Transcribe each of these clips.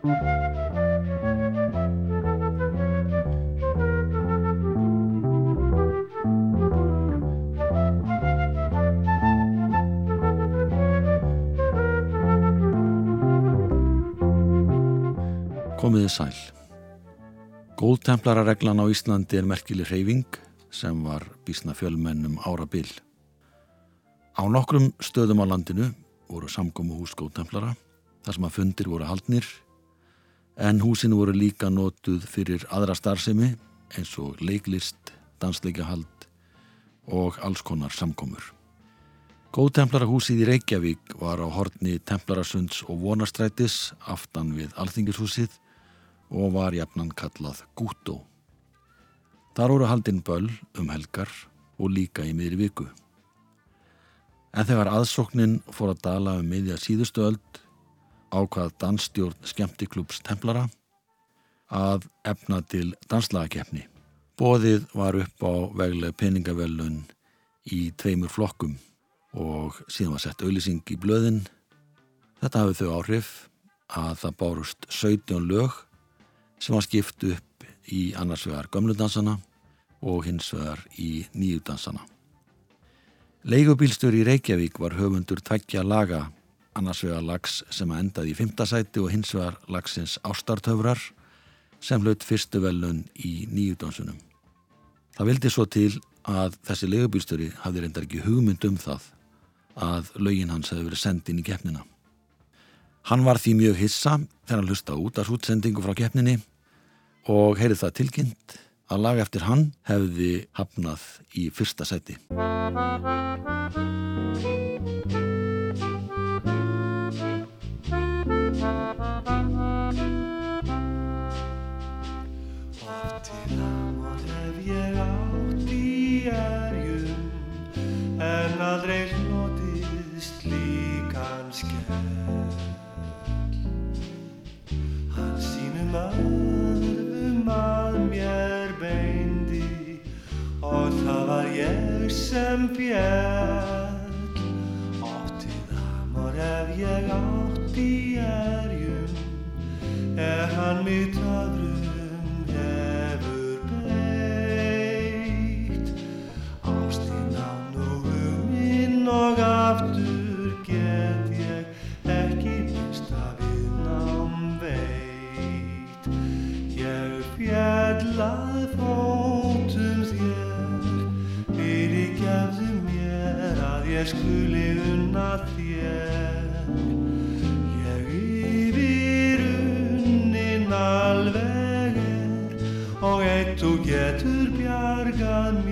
Komiði sæl. Góðtemplarareglan á Íslandi er merkileg hreyfing sem var bísna fjölmennum ára byll. Á nokkrum stöðum á landinu voru samgómu hús góðtemplara þar sem að fundir voru haldnir en húsin voru líka nótuð fyrir aðra starfsemi eins og leiklist, dansleikahald og alls konar samgómur. Góðtemplarahúsið í Reykjavík var á horni Templarasunds og Vonastrætis aftan við Alþingishúsið og var jafnan kallað Gútó. Þar voru haldinn böll um helgar og líka í miðri viku. En þegar aðsóknin fór að dala um miðja síðustu öld ákvað dansstjórn skemmtiklúps templara að efna til danslagakefni. Bóðið var upp á veglega peningavellun í tveimur flokkum og síðan var sett auðlýsing í blöðin. Þetta hafið þau áhrif að það bárust 17 lög sem var skipt upp í annars vegar gömludansana og hins vegar í nýjudansana. Leigubílstur í Reykjavík var höfundur tveggja laga, annars vegar lags sem endaði í fymtasæti og hins vegar lagsins ástartöfrar sem hlut fyrstu velun í nýjudansunum. Það vildi svo til að þessi leigubílsturi hafði reyndar ekki hugmynd um það að lögin hans hefði verið sendin í keppnina. Hann var því mjög hissa þegar hann hlusta út af útsendingu frá keppninni og heyrið það tilkynnt að lag eftir hann hefði hafnað í fyrsta seti. Mér beindi Og það var ég sem ég átti erjum Er hann mitt öðrum hefur beitt Ástin á núguminn og aftur get ég ekki minnst að við nám veit Ég fjallað fótum þér fyrir gefðu mér að ég skuli unna þér þú getur bjargað mér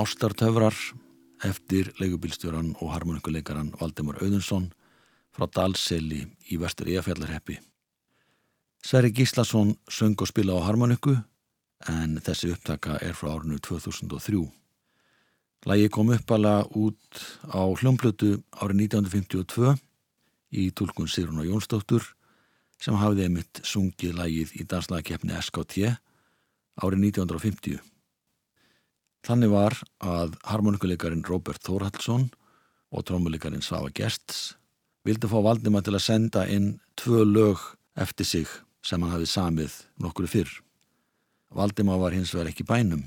Ástartöfrar eftir leigubílstjóran og harmonikuleikaran Valdemar Auðunsson frá Dalseli í vestur Eyjafjallarheppi. Sverri Gíslason söng og spila á harmoniku en þessi upptaka er frá árinu 2003. Lægi kom uppala út á hljómblötu árið 1952 í tólkun Sigrun og Jónsdóttur sem hafði einmitt sungið lægið í danslagakefni SKT árið 1950. Þannig var að harmonikuleikarin Robert Þórhallsson og trómuleikarin Sava Gersts vildi fá Valdimar til að senda inn tvö lög eftir sig sem hann hafi samið nokkru fyrr. Valdimar var hins vegar ekki bænum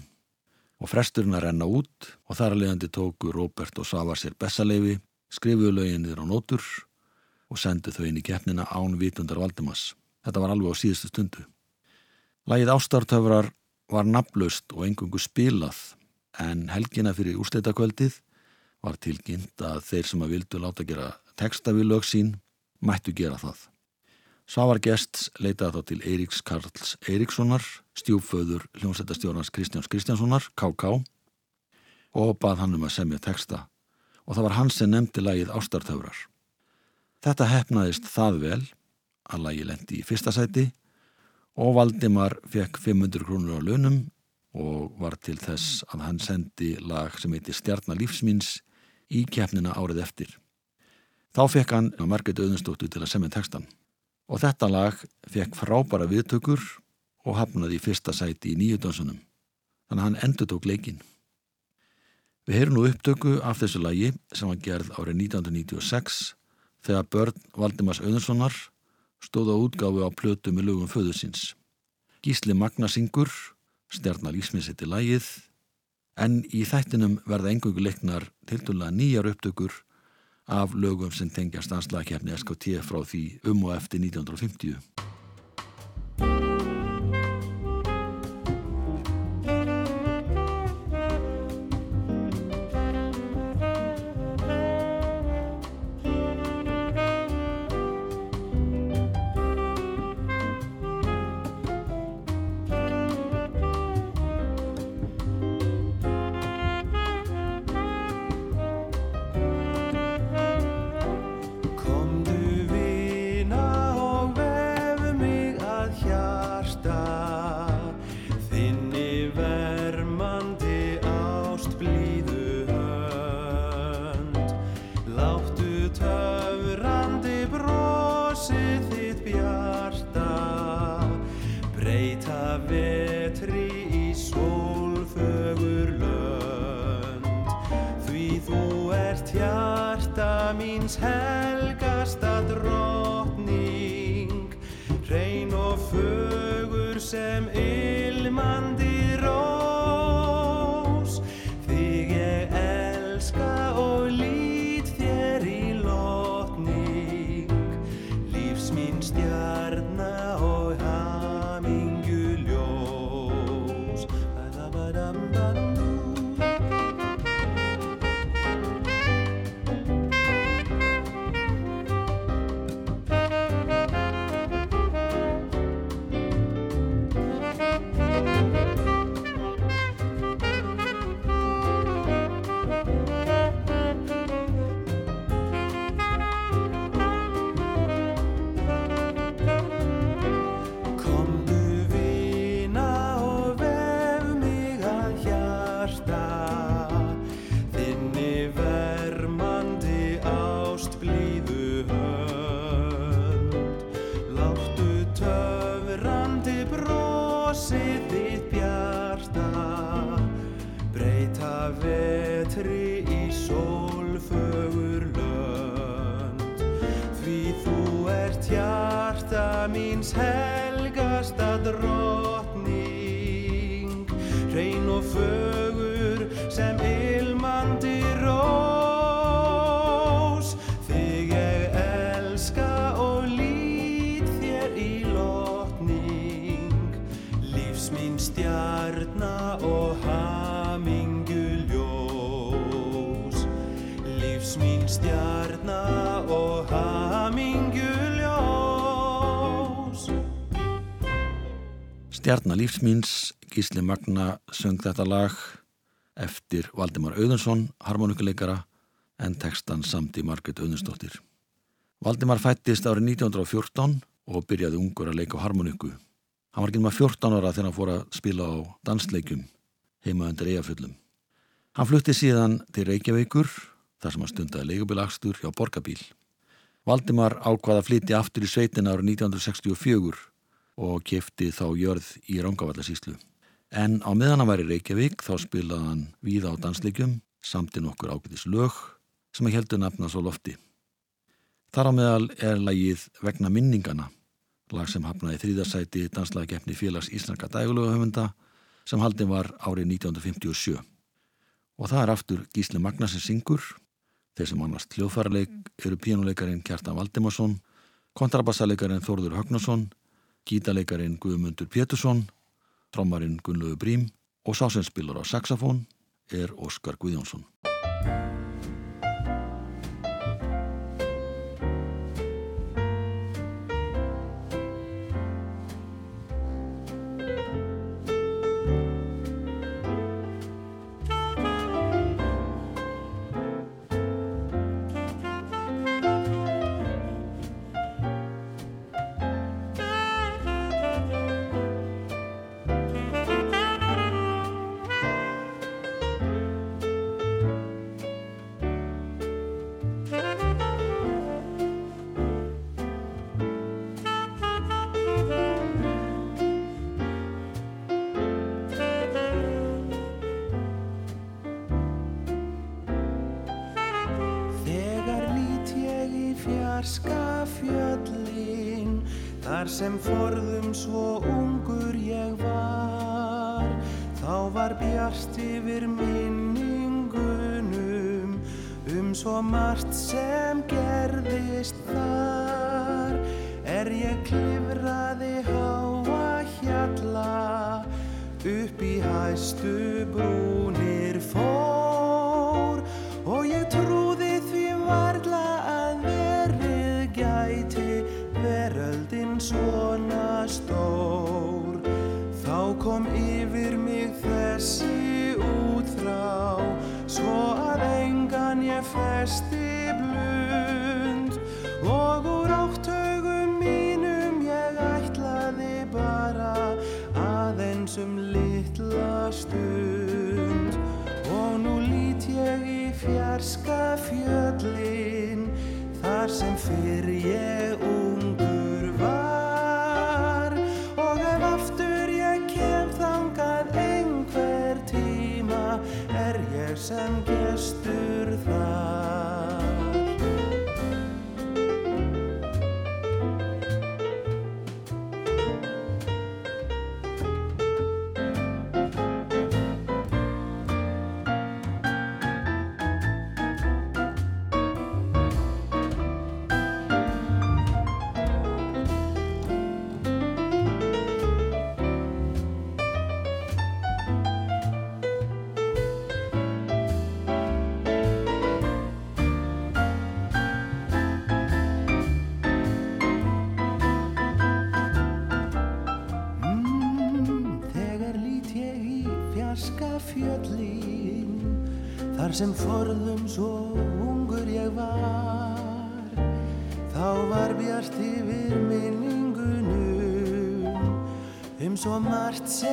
og fresturinn að renna út og þar að leiðandi tóku Robert og Sava sér bessaleifi, skrifuðu löginir á nótur og sendu þau inn í keppnina án vitundar Valdimars. Þetta var alveg á síðustu stundu. Lægið Ástartöfrar var naflaust og engungu spilað en helgina fyrir úrstættakvöldið var tilkynnt að þeir sem að vildu láta gera texta við lög sín mættu gera það. Sávar gests leitaði þá til Eiríks Karls Eiríkssonar, stjúföður hljómsættastjórnars Kristjáns Kristjánssonar, KK, og bað hann um að semja texta og það var hans sem nefndi lagið Ástartöfrar. Þetta hefnaðist það vel að lagi lendi í fyrsta sæti og Valdimar fekk 500 krónur á launum og var til þess að hann sendi lag sem heiti Stjarnalífsmins í keppnina árið eftir. Þá fekk hann á Margret Öðunstóttu til að semja textan og þetta lag fekk frábæra viðtökur og hafnaði í fyrsta sæti í nýju dansunum. Þannig að hann endur tók leikin. Við heyrum nú upptöku af þessu lagi sem var gerð árið 1996 þegar börn Valdimars Öðunssonar stóð á útgáfu á plötu með lögum föðusins. Gísli Magnasingur, stjarnar lífsmiðsetti lagið, en í þættinum verða engungu leiknar tildulega nýjar upptökur af lögum sem tengjast anslagakefni SKT frá því um og eftir 1950. Stjarnar lífsmýns, Gísli Magna söng þetta lag eftir Valdimar Auðunsson, harmonikuleikara, en textan samt í Margret Auðunsdóttir. Valdimar fættist árið 1914 og byrjaði ungur að leika á harmoniku. Hann var ekki með 14 ára þegar hann fór að spila á dansleikum heima undir eigaföllum. Hann flutti síðan til Reykjavíkur þar sem hann stundaði leigubilagstur hjá Borgabíl. Valdimar ákvaða að flytja aftur í sveitin ára 1964 og kefti þá jörð í Rangavallarsíslu. En á meðan hann var í Reykjavík þá spilaði hann víða á dansleikum samt í nokkur ágætis lög sem að heldur nafna svo lofti. Þar á meðal er lagið Vegna minningana, lag sem hafnaði þrýðarsæti danslagkeppni félags Íslandska dægulöguhöfunda sem haldin var árið 1957. Og það er aftur Gísli Magnassin syngur, þeir sem annars hljóðfærarleik eru pínuleikarin Kjartan Valdimarsson, kontrabassaleikarin Þórður Högnarsson, gítaleikarin Guðmundur Pétursson, trommarinn Gunnlaugur Brím og sásenspilur á saxofón er Óskar Guðjónsson. Þar sem forðum svo ungur ég var Þá var bjart yfir minningunum Um svo margt sem gerðist þar. Er ég klifraði háa hjalla Upp í hæstu brúnir festi Þar sem forðum svo ungur ég var. Þá var bjart yfir minningunum Um svo margt sem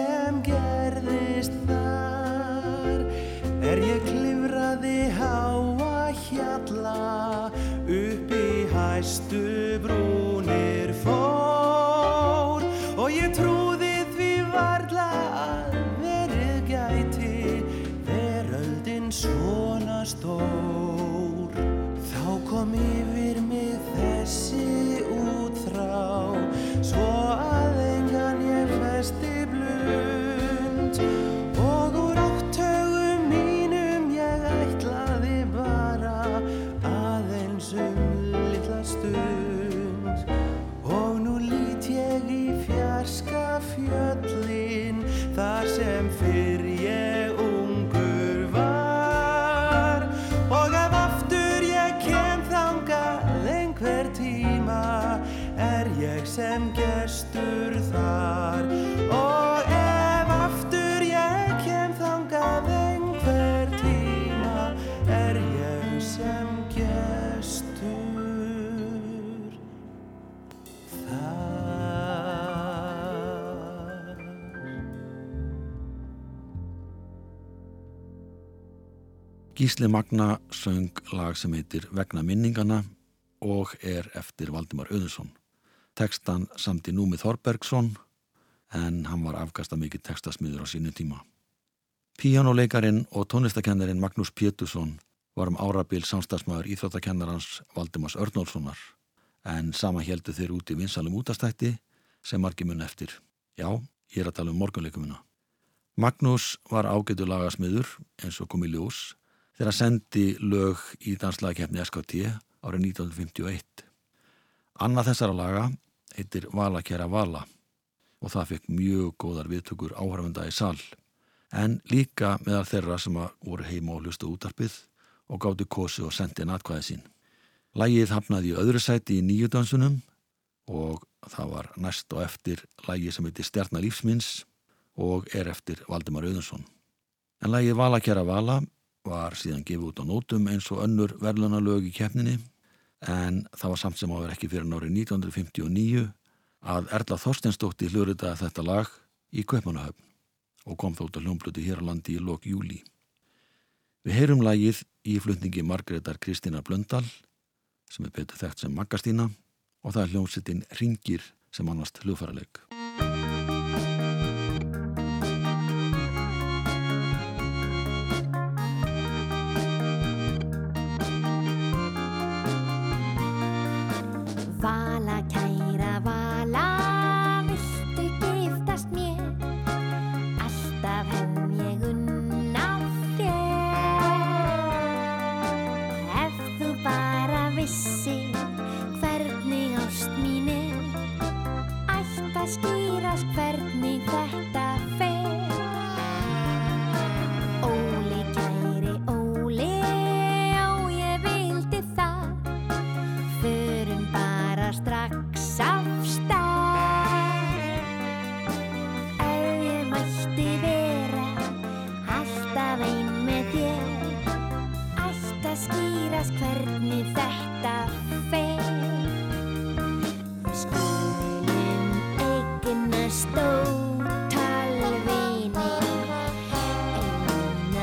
sem gestur þar. Og ef aftur ég kem þangað einhver tíma er ég sem gestur þar. Gísli Magna söng lag sem heitir Vegna minningana og er eftir Valdimar Öðursson Tekstan samt í Númi Þorbergsson en hann var afkasta mikið tekstasmiður á sínu tíma. Píjánuleikarin og tónlistakennarin Magnús Pétursson var um árabil samstagsmaður íþróttakennarans Valdimars Örnólfssonar en sama heldu þeir út í vinsalum útastætti sem margi mun eftir. Já, ég er að tala um morgunleikumuna. Magnús var ágætu lagasmiður eins og kom í ljós þegar sendi lög í danslagakefni SKT árið 1951. Annað þessara laga heitir Vala kæra Vala og það fekk mjög góðar viðtökur áhörfunda í sall en líka meðal þeirra sem voru heima og hlustu útarpið og gátti kosi og sendi natkvæði sín. Lægið hafnaði í öðru sæti í nýju dansunum og það var næst og eftir lægi sem heitir Stjarnar lífsminns og er eftir Valdimar Auðunsson. En lægið Vala kæra Vala var síðan gefið út á nótum eins og önnur verðlunarlög í keppninni en það var samt sem áður ekki fyrir nárið 1959 að Erla Þorstensdóttir hlurita þetta lag í Kaupanahöfn og kom þótt að hljómbluti hér á landi í lok júli. Við heyrum lagið í flutningi Margreðar Kristina Blöndal sem er betur þekkt sem Maggastína og það er hljómsettin Ringir sem annast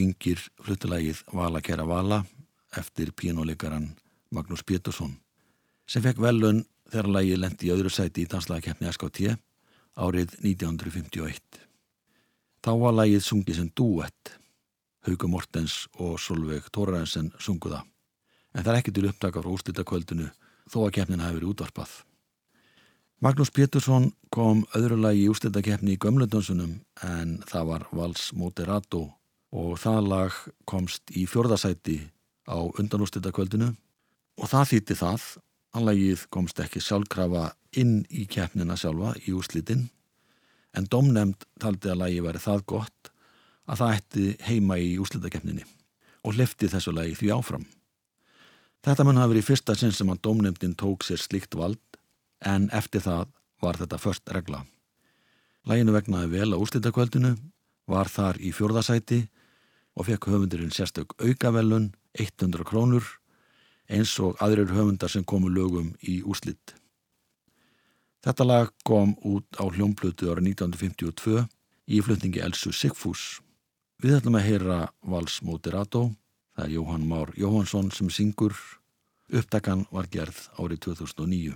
ringir fluttulægið Vala kæra Vala eftir pínuleikaran Magnús Pétursson sem fekk velun þegar lægið lendi í öðru sæti í danslagakefni SKT árið 1951. Þá var lægið sungið sem duett Hauku Mortens og Solveig Tórarensen sunguða en það er ekki til upptaka frá úrslitakvöldinu þó að kefnin hafi verið útvarpað. Magnús Pétursson kom öðru lagi í ústættakefni í gömlundunsunum en það var Vals Moderato og það lag komst í fjörðasæti á undanústættakvöldinu og það þýtti það að lagið komst ekki sjálfkrafa inn í keppnina sjálfa í úslitin en domnemnd taldi að lagi verið það gott að það ætti heima í úslitakeppninni og lefti þessu lagi því áfram. Þetta mun hafi verið fyrsta sinn sem að domnemndin tók sér slikt vald en eftir það var þetta först regla. Læginu vegnaði vel á úrslitakvöldinu, var þar í fjórðasæti og fekk höfundurinn sérstök aukavelun 100 krónur eins og aðrir höfundar sem komu lögum í úrslitt. Þetta lag kom út á hljómblutu árið 1952 í flutningi Elsu Sigfús. Við ætlum að heyra Vals Moderato, það er Jóhann Már Jóhansson sem syngur. Uppdagan var gerð árið 2009.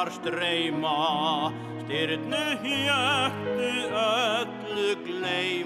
stormar streyma, styrnu hjöttu öllu gleyma.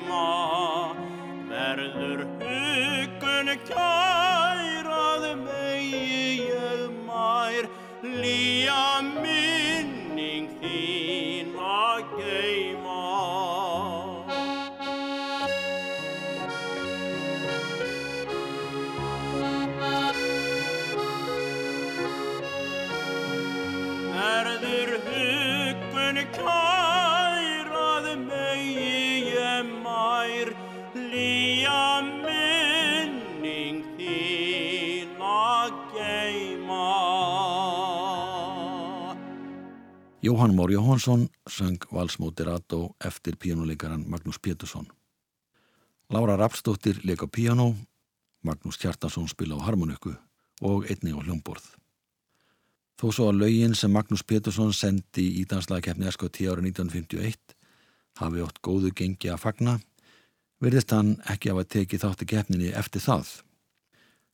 Jóhann Mór Jóhansson söng Vals Moderato eftir píjónuleikaran Magnús Pétursson. Lára Rapsdóttir leik á píjónu, Magnús Kjartarsson spila á harmoniku og einni á hljómborð. Þó svo að lögin sem Magnús Pétursson sendi í danslagkeppni SKT árið 1951 hafi ótt góðu gengi að fagna, verðist hann ekki af að teki þátti keppninni eftir það.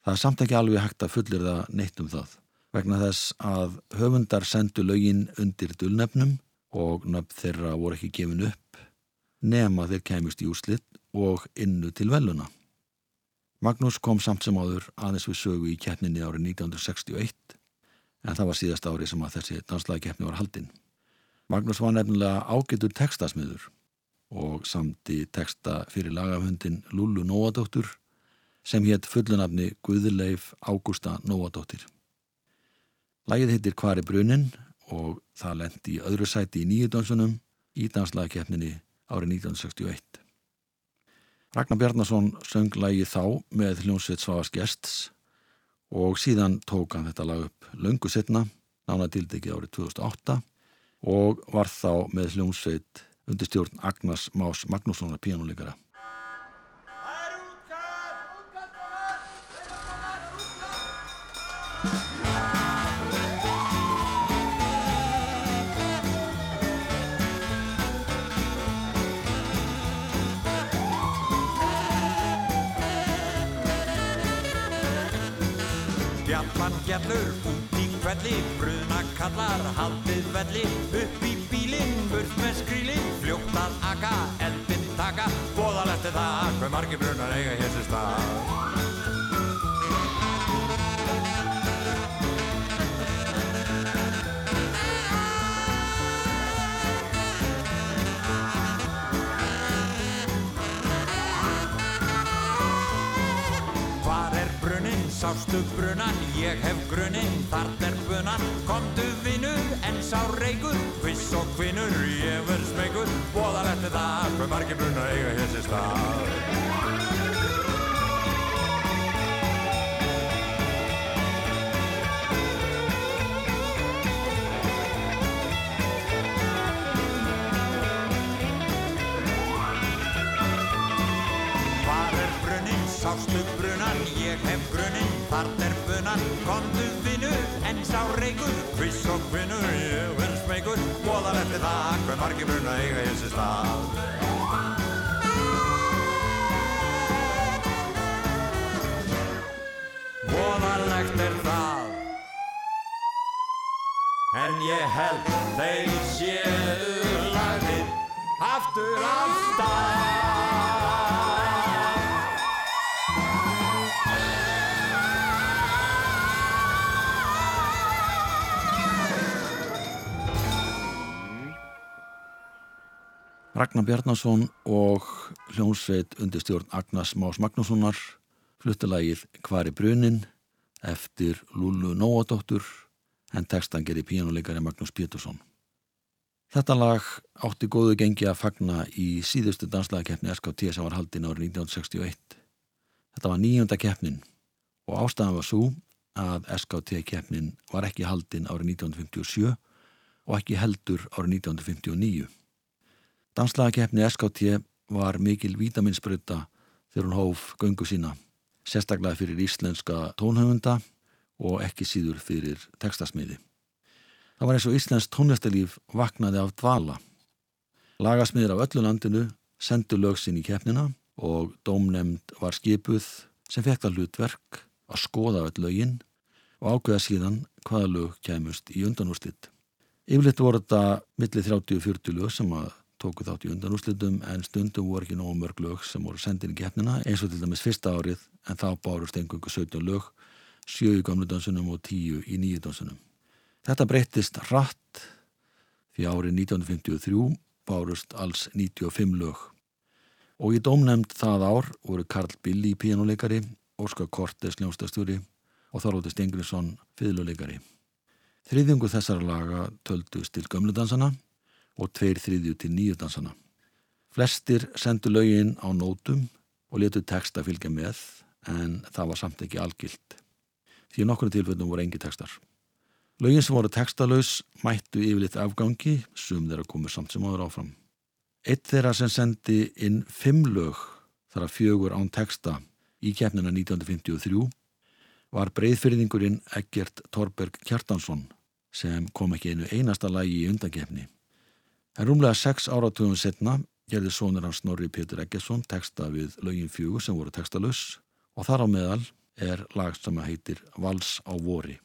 Það er samt ekki alveg hægt að fullir það neitt um það, vegna þess að höfundar sendu lögin undir dulnefnum og nöfn þeirra voru ekki gefin upp, nema þeir kemist í úslitt og innu til veluna. Magnús kom samt sem áður aðeins við sögu í keppninni árið 1961 en það var síðast ári sem að þessi danslagkeppni var haldinn. Magnús var nefnilega ágætur tekstasmiður og samti teksta fyrir lagafundin Lullu Nóadóttur sem hétt fullunafni Guðleif Ágústa Nóadóttir. Lægið heitir Hvar er brunin og það lendi í öðru sæti í nýjudönsunum í danslagkeppninni árið 1961. Ragnar Bjarnason söng lægið þá með hljómsveit Svavas Gests og síðan tók hann þetta lag upp löngu setna, nánadildegi árið 2008 og var þá með hljómsveit undir stjórn Agnars Más Magnússonar píjánuleikara. Kvelli, bruna kallar haldið velli, upp í bílinn, burt með skrýlinn, fljótt að aka, eldinn taka, bóðalegt er það, hver margir brunar eiga hér sér stað. Sástu brunan, ég hef grunin, þart er bunan, komdu vinnur, en sá reykur, hviss og kvinnur, ég verð smegur, bóðalegt er það, hver margir bruna eiga hér sér stað. sástu brunan, ég hef þart er bunan, kondu vinnu, en sá reykur, hviss og kvinnu, ég verð smeykur, bóðalegt er það, hver margi bruna eiga ég sér stað. Bóðalegt er það, en ég held þeir séu lagðir aftur á stað. Ragnar Bjarnason og hljómsveit undir stjórn Agnars Más Magnússonar fluttilagið Hvar er brunin eftir Lúlu Nóadóttur en textan gerir píjánuleikari Magnús Pétursson. Þetta lag átti góðu gengi að fagna í síðustu danslagakeppni SKT sem var haldinn árið 1961. Þetta var nýjönda keppnin og ástæðan var svo að SKT keppnin var ekki haldinn árið 1957 og ekki heldur árið 1959. Danslagakeppni SKT var mikil vítaminsbröta þegar hún hóf göngu sína, sérstaklega fyrir íslenska tónhöfunda og ekki síður fyrir tekstasmiði. Það var eins og íslensk tónlistalíf vaknaði af dvala. Lagasmiðir af öllu landinu sendu lögsinn í keppnina og dómnemnd var skipuð sem fekk það hlutverk að skoða öll lögin og ákveða síðan hvaða lög kemust í undanúrslitt. Yfirleitt voru þetta millir 30-40 lög sem að tóku þátt í undanúslitum en stundum voru ekki nógu mörg lög sem voru sendin í keppnina eins og til dæmis fyrsta árið en þá bárust einhverju 17 lög 7 í gamlu dansunum og 10 í nýju dansunum. Þetta breyttist rætt því árið 1953 bárust alls 95 lög og í dómnefnd það ár voru Karl Billi píjánuleikari, Óskar Kortes ljónstastjóri og Þorlóti Stengriðsson fiðluleikari. Þriðjungu þessara laga töldust til gömludansana og tveir þriðju til nýju dansana. Flestir sendu lögin á nótum og letu texta fylgja með en það var samt ekki algilt. Því nokkru tilfellum voru engi textar. Lögin sem voru textalös mættu yfirleitt afgangi, sum þeirra komur samt sem áður áfram. Eitt þeirra sem sendi inn fimm lög þar að fjögur án texta í keppnina 1953 var breyðfyrðingurinn Egert Torberg Kjartansson sem kom ekki einu einasta lagi í undakefni. En rúmlega sex áratugum setna gerði sónur hans Snorri Pétur Eggesson texta við lögin fjögur sem voru textalus og þar á meðal er lag sem heitir Vals á vori.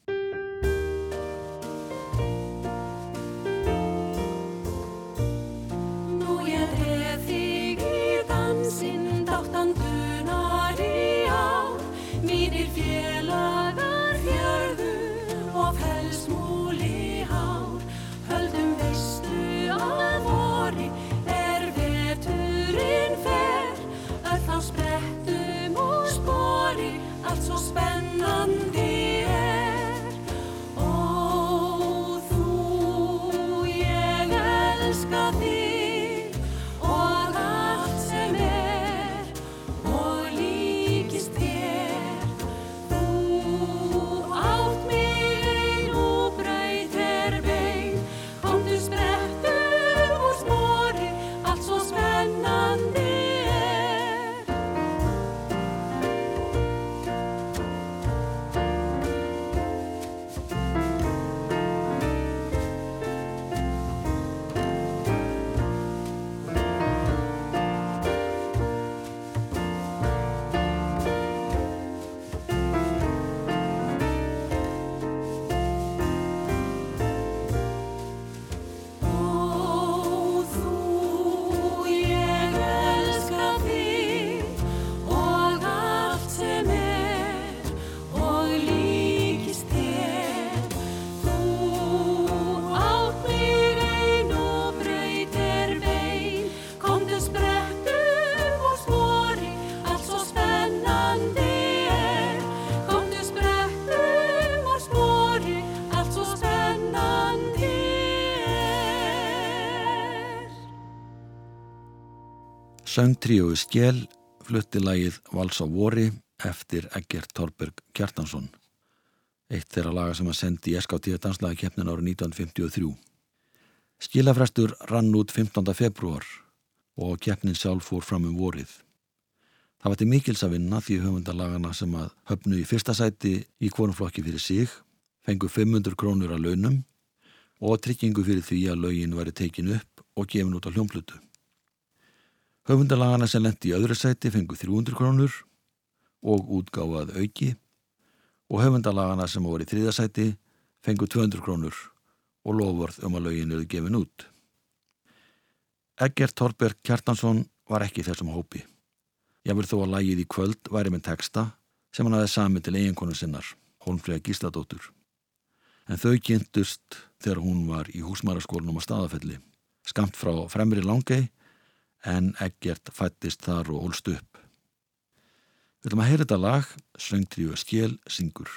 Söngtríói Skjel flutti lagið Vals á vori eftir Eggert Torberg Kjartansson. Eitt þeirra laga sem að sendi í SKT danslaga keppnin árið 1953. Skilafrestur rann út 15. februar og keppnin sjálf fór fram um vorið. Það var til mikils að vinna því höfundalagana sem að höfnu í fyrsta sæti í kvorumflokki fyrir sig, fengu 500 krónur að launum og tryggingu fyrir því að laugin væri tekin upp og gefin út á hljómplutu. Höfundalagana sem lendi í öðru sæti fengu 300 krónur og útgáfað auki og höfundalagana sem voru í þriðasæti fengu 200 krónur og lofvörð um að laugin eruð gefin út. Eggert Torberg Kjartansson var ekki þessum hópi. Ég verð þó að lægið í kvöld væri með texta sem hann aðeins sami til eiginkonu sinnar, Holmfríða Gísladóttur. En þau kynntust þegar hún var í húsmæraskólanum á staðafelli, skamt frá fremri langei en Eggert fættist þar og ólst upp. Við viljum að heyra þetta lag, Söngtríu Skjel syngur.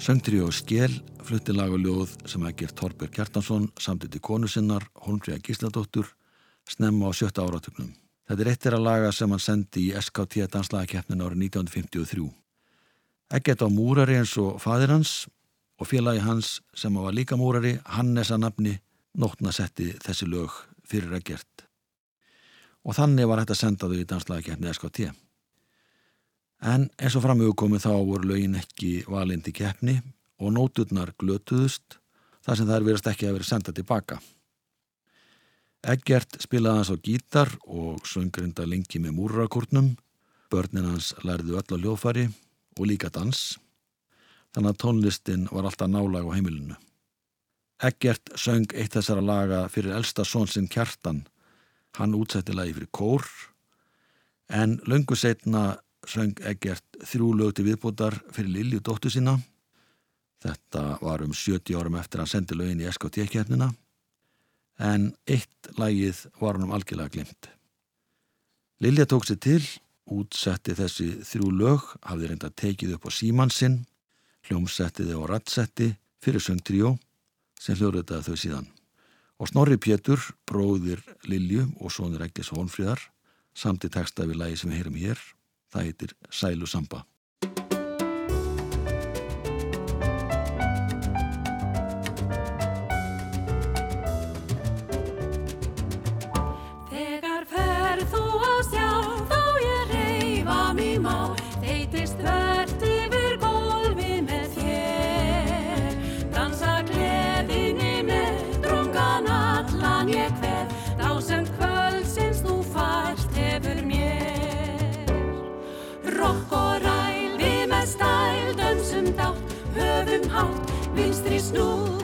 Söngtri og Skjel flutti lag og ljóð sem að gert Torbjörg Kjartansson samtiti konu sinnar, Holmfríða Gísladóttur, snemma á sjötta áratögnum. Þetta er eittir að laga sem hann sendi í SKT danslagakeppnin árið 1953. Ekkert á múrari eins og fadir hans og félagi hans sem var líka múrari, Hannes að nafni, nótna setti þessi lög fyrir að gert. Og þannig var þetta sendaðu í danslagakeppni SKT. En eins og framögu komið þá voru lögin ekki valindi keppni og nóturnar glötuðust þar sem þær verist ekki að vera senda tilbaka. Eggert spilaði hans á gítar og söngrinda lengi með múrrakórnum, börnin hans lærðu öll á ljófari og líka dans, þannig að tónlistin var alltaf nálag á heimilinu. Eggert söng eitt þessara laga fyrir elsta svonsinn Kjartan, hann útsætti lagi fyrir kór, en löngu setna söng Eggert þrjú lög til viðbútar fyrir Lilju dóttu sína, þetta var um 70 árum eftir að sendi lögin í SKT-kjernina, en eitt lagið var hann um algjörlega glimt. Lilja tók sér til, útsetti þessi þrjú lög, hafði reynda tekið upp á símansinn, hljómsetti þau á rattsetti fyrir söngtríó sem hljóruðaði þau síðan. Og Snorri Pétur, bróðir Lilju og sonur Ekkis Hónfríðar, samt í texta við lagi sem við heyrum hér, það heitir Sælu snow.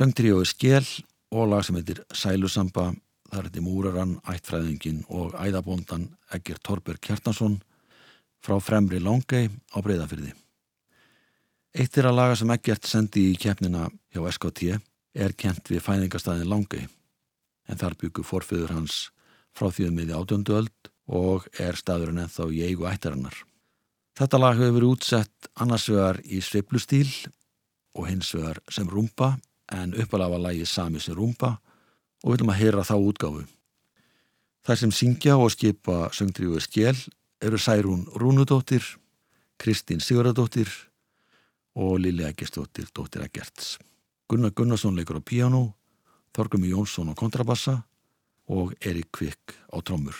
Söngtríói Skél og lag sem heitir Sælusamba, þar heitir Múraran, Ættfræðingin og Æðabóndan Egger Torberg Kjartansson frá fremri Langei á Breiðafyrði. Eitt er að laga sem Eggert sendi í keppnina hjá SKT er kent við fæðingastæðin Langei en þar byggur forföður hans frá því um miði átjöndu öld og er staðurinn ennþá í eigu ættarinnar. Þetta lag hefur verið útsett annars vegar í sveiflustíl og hins vegar sem rúmba en uppalega var lagið sami sem rúmba og viljum að heyra þá útgáfu. Þær sem syngja og skipa söngdrífuð skjel eru Særún Rúnudóttir, Kristín Sigurðardóttir og Lili Eggersdóttir, dóttir Eggerts. Gunnar Gunnarsson leikur á piano, Þorgumi Jónsson á kontrabassa og Erik Kvik á trommur.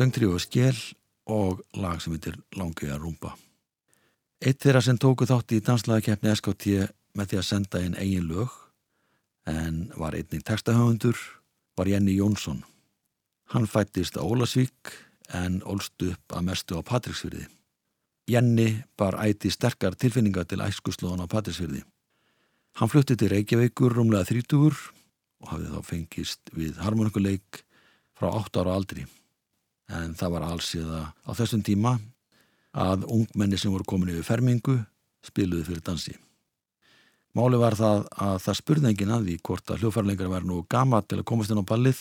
Söngtri og skél og lag sem heitir Langauja rúmba. Eitt þeirra sem tóku þátt í danslagakeppni SKT með því að senda inn eigin lög en var einnig textahöfundur var Jenny Jónsson. Hann fættist á Ólasvík en ólst upp að mestu á Patricksfyrði. Jenny bar æti sterkar tilfinningar til æskuslóðan á Patricksfyrði. Hann flutti til Reykjavíkur rúmlega þrítugur og hafði þá fengist við harmonikuleik frá 8 ára aldri en það var alls eða á þessum tíma að ungmenni sem voru komin yfir fermingu spiluði fyrir dansi. Máli var það að það spurði enginn að því hvort að hljófarlengar væri nú gama til að komast inn á ballið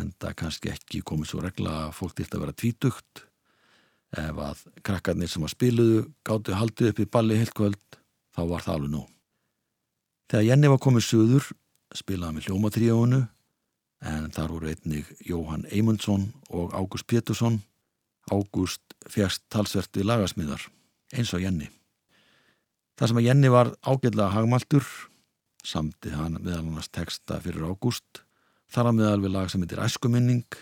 en það kannski ekki komið svo regla að fólk til að vera tvítugt ef að krakkarnir sem að spiluðu gáttu haldið upp í balli heilt kvöld þá var það alveg nú. Þegar Jenny var komið suður spilaði með hljómatríónu en þar voru einnig Jóhann Eymundsson og Ágúst Pétursson. Ágúst fjast talsvert við lagasmíðar, eins og Jenny. Það sem að Jenny var ágætlega hagmaltur, samti hann meðal annars texta fyrir Ágúst, þar að meðal við lag sem heitir Æskuminning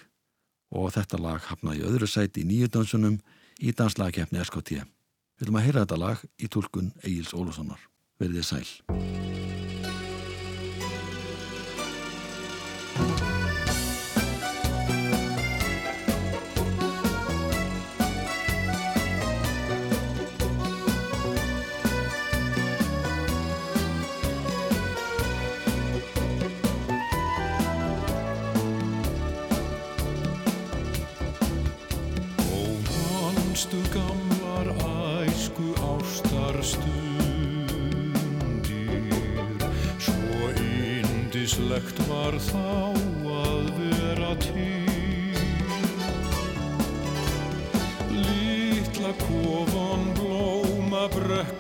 og þetta lag hafnaði öðru sæti í nýju dansunum í danslagakefni SKT. Við viljum að heyra þetta lag í tólkun Egil's Ólussonar. Verðið sæl. Manstu gamlar æsku ástar stundir. Svo indislegt var þá að vera til. Lítla kofan blóma brekku